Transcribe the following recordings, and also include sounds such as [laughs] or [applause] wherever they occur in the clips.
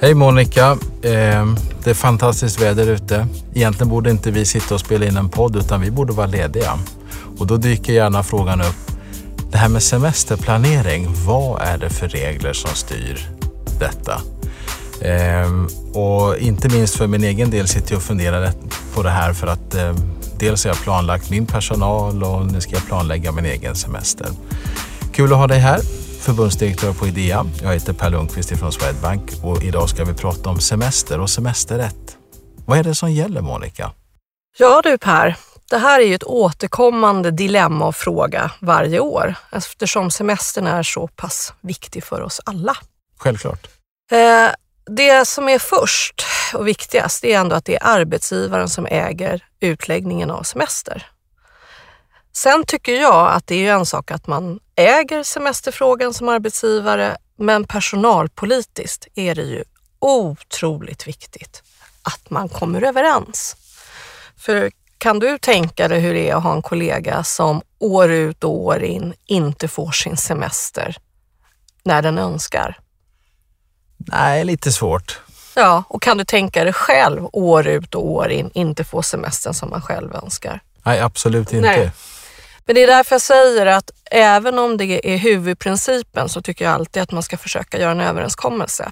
Hej Monica! Ehm, det är fantastiskt väder ute. Egentligen borde inte vi sitta och spela in en podd utan vi borde vara lediga. Och då dyker gärna frågan upp. Det här med semesterplanering, vad är det för regler som styr detta? Ehm, och inte minst för min egen del sitter jag och funderar på det här för att ehm, dels har jag planlagt min personal och nu ska jag planlägga min egen semester. Kul att ha dig här förbundsdirektör på Idea. Jag heter Per Lundqvist från Swedbank och idag ska vi prata om semester och semesterrätt. Vad är det som gäller Monica? Ja du Per, det här är ju ett återkommande dilemma och fråga varje år eftersom semestern är så pass viktig för oss alla. Självklart. Eh, det som är först och viktigast är ändå att det är arbetsgivaren som äger utläggningen av semester. Sen tycker jag att det är en sak att man äger semesterfrågan som arbetsgivare, men personalpolitiskt är det ju otroligt viktigt att man kommer överens. För kan du tänka dig hur det är att ha en kollega som år ut och år in inte får sin semester när den önskar? Nej, lite svårt. Ja, och kan du tänka dig själv år ut och år in inte få semestern som man själv önskar? Nej, absolut inte. Nej. Men det är därför jag säger att även om det är huvudprincipen så tycker jag alltid att man ska försöka göra en överenskommelse.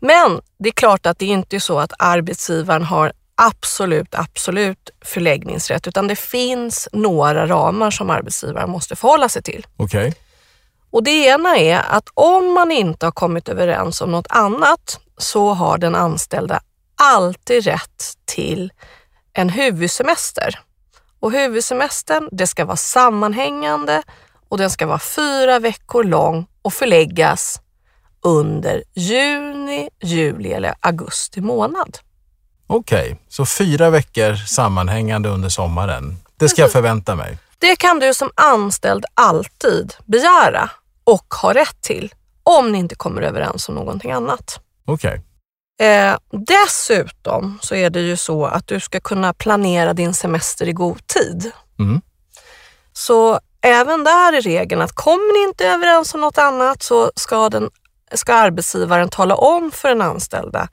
Men det är klart att det inte är så att arbetsgivaren har absolut, absolut förläggningsrätt, utan det finns några ramar som arbetsgivaren måste förhålla sig till. Okej. Okay. Och det ena är att om man inte har kommit överens om något annat så har den anställda alltid rätt till en huvudsemester. Och huvudsemestern, det ska vara sammanhängande och den ska vara fyra veckor lång och förläggas under juni, juli eller augusti månad. Okej, okay, så fyra veckor sammanhängande under sommaren. Det ska jag förvänta mig. Det kan du som anställd alltid begära och ha rätt till om ni inte kommer överens om någonting annat. Okej. Okay. Eh, dessutom så är det ju så att du ska kunna planera din semester i god tid. Mm. Så även där är regeln att kommer ni inte överens om något annat så ska, den, ska arbetsgivaren tala om för den anställda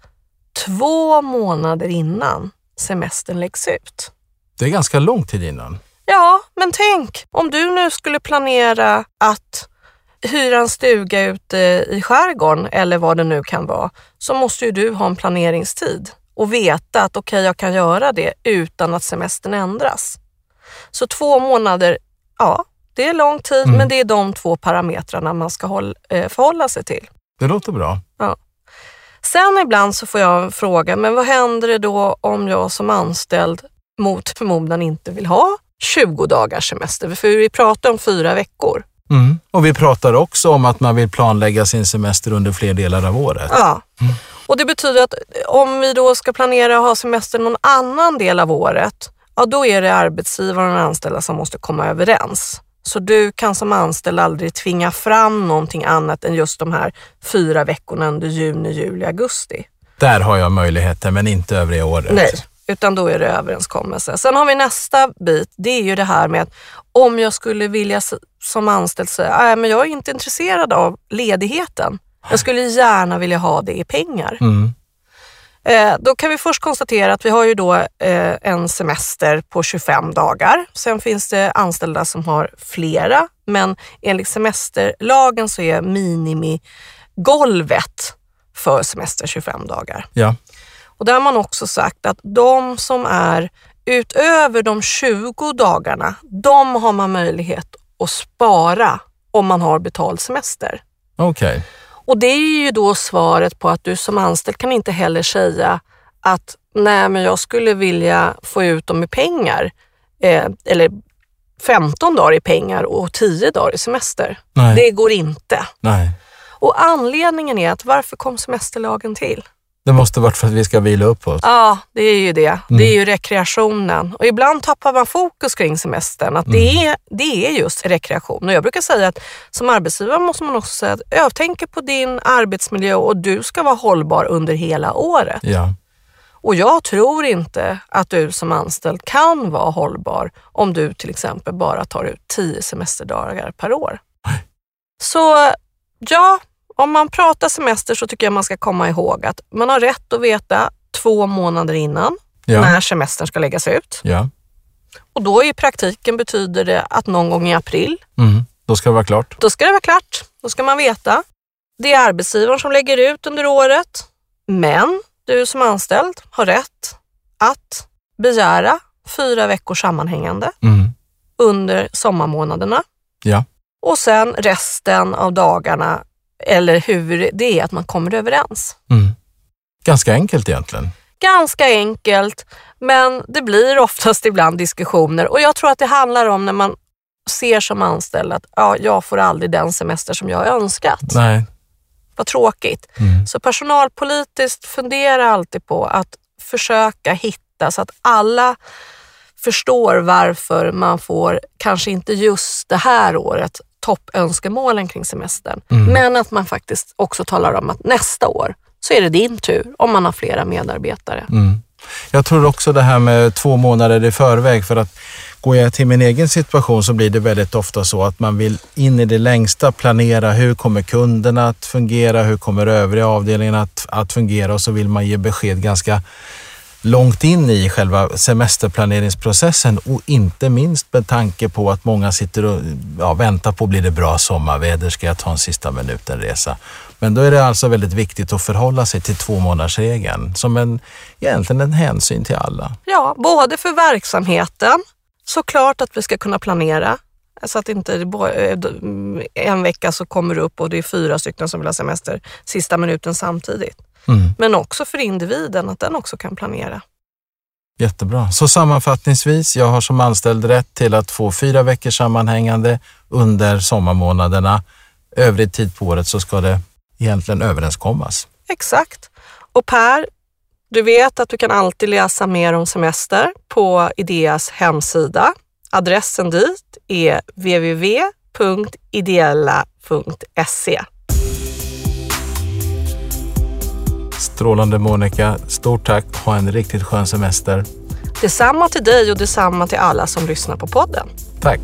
två månader innan semestern läggs ut. Det är ganska lång tid innan. Ja, men tänk om du nu skulle planera att hyra en stuga ute i skärgården eller vad det nu kan vara, så måste ju du ha en planeringstid och veta att okej, okay, jag kan göra det utan att semestern ändras. Så två månader, ja, det är lång tid, mm. men det är de två parametrarna man ska hålla, eh, förhålla sig till. Det låter bra. Ja. Sen ibland så får jag fråga, men vad händer då om jag som anställd mot förmodan inte vill ha 20 dagars semester? För vi pratar om fyra veckor. Mm. Och vi pratar också om att man vill planlägga sin semester under fler delar av året. Ja. Mm. Och det betyder att om vi då ska planera att ha semester någon annan del av året, ja då är det arbetsgivaren och anställda som måste komma överens. Så du kan som anställd aldrig tvinga fram någonting annat än just de här fyra veckorna under juni, juli, augusti. Där har jag möjligheter, men inte övriga året. Nej, utan då är det överenskommelse. Sen har vi nästa bit, det är ju det här med att om jag skulle vilja som anställd säga, äh, men jag är inte intresserad av ledigheten. Jag skulle gärna vilja ha det i pengar. Mm. Eh, då kan vi först konstatera att vi har ju då eh, en semester på 25 dagar. Sen finns det anställda som har flera, men enligt semesterlagen så är minimigolvet för semester 25 dagar. Ja. Och där har man också sagt att de som är utöver de 20 dagarna, de har man möjlighet att spara om man har betald semester. Okej. Okay. Och det är ju då svaret på att du som anställd kan inte heller säga att nej, men jag skulle vilja få ut dem i pengar. Eh, eller 15 dagar i pengar och 10 dagar i semester. Nej. Det går inte. Nej. Och anledningen är att varför kom semesterlagen till? Det måste varit för att vi ska vila upp oss. Ja, det är ju det. Mm. Det är ju rekreationen. Och ibland tappar man fokus kring semestern. Att mm. det, är, det är just rekreation. Och jag brukar säga att som arbetsgivare måste man också säga att jag tänker på din arbetsmiljö och du ska vara hållbar under hela året. Ja. Och jag tror inte att du som anställd kan vara hållbar om du till exempel bara tar ut tio semesterdagar per år. Nej. Så ja, Om man pratar semester så tycker jag man ska komma ihåg att man har rätt att veta två månader innan Ja. när semestern ska läggas ut. Ja. Och då i praktiken betyder det att någon gång i april, Mm. Då ska det vara klart. då ska det vara klart. Då ska man veta. Det är arbetsgivaren som lägger ut under året, men du som anställd har rätt att begära fyra veckors sammanhängande Mm. under sommarmånaderna Ja. och sen resten av dagarna eller hur det är att man kommer överens. Mm. Ganska enkelt egentligen. Ganska enkelt, men det blir oftast [laughs] ibland diskussioner och jag tror att det handlar om när man ser som anställd att ja, jag får aldrig den semester som jag har önskat. Nej. Vad tråkigt. Mm. Så personalpolitiskt fundera alltid på att försöka hitta så att alla förstår varför man får, kanske inte just det här året, toppönskemålen kring semestern. Mm. Men att man faktiskt också talar om att nästa år så är det din tur om man har flera medarbetare. Mm. Jag tror också det här med två månader i förväg för att går jag till min egen situation så blir det väldigt ofta så att man vill in i det längsta planera hur kommer kunderna att fungera, hur kommer övriga avdelningen att, att fungera och så vill man ge besked ganska långt in i själva semesterplaneringsprocessen och inte minst med tanke på att många sitter och ja, väntar på blir det bra sommarväder, ska jag ta en sista minuten-resa? Men då är det alltså väldigt viktigt att förhålla sig till två månadersregeln som en, egentligen en hänsyn till alla. Ja, både för verksamheten, såklart att vi ska kunna planera så att inte eh, en vecka så kommer det upp och det är fyra stycken som vill ha semester sista minuten samtidigt. Mm. Men också för individen, att den också kan planera. Jättebra. Så sammanfattningsvis, jag har som anställd rätt till att få fyra veckors sammanhängande under sommarmånaderna. Övrig tid på året så ska det egentligen överenskommas. Exakt. Och Per, du vet att du kan alltid läsa mer om semester på Ideas hemsida. Adressen dit är www.ideella.se. Strålande Monica, stort tack. Ha en riktigt skön semester. Detsamma till dig och detsamma till alla som lyssnar på podden. Tack.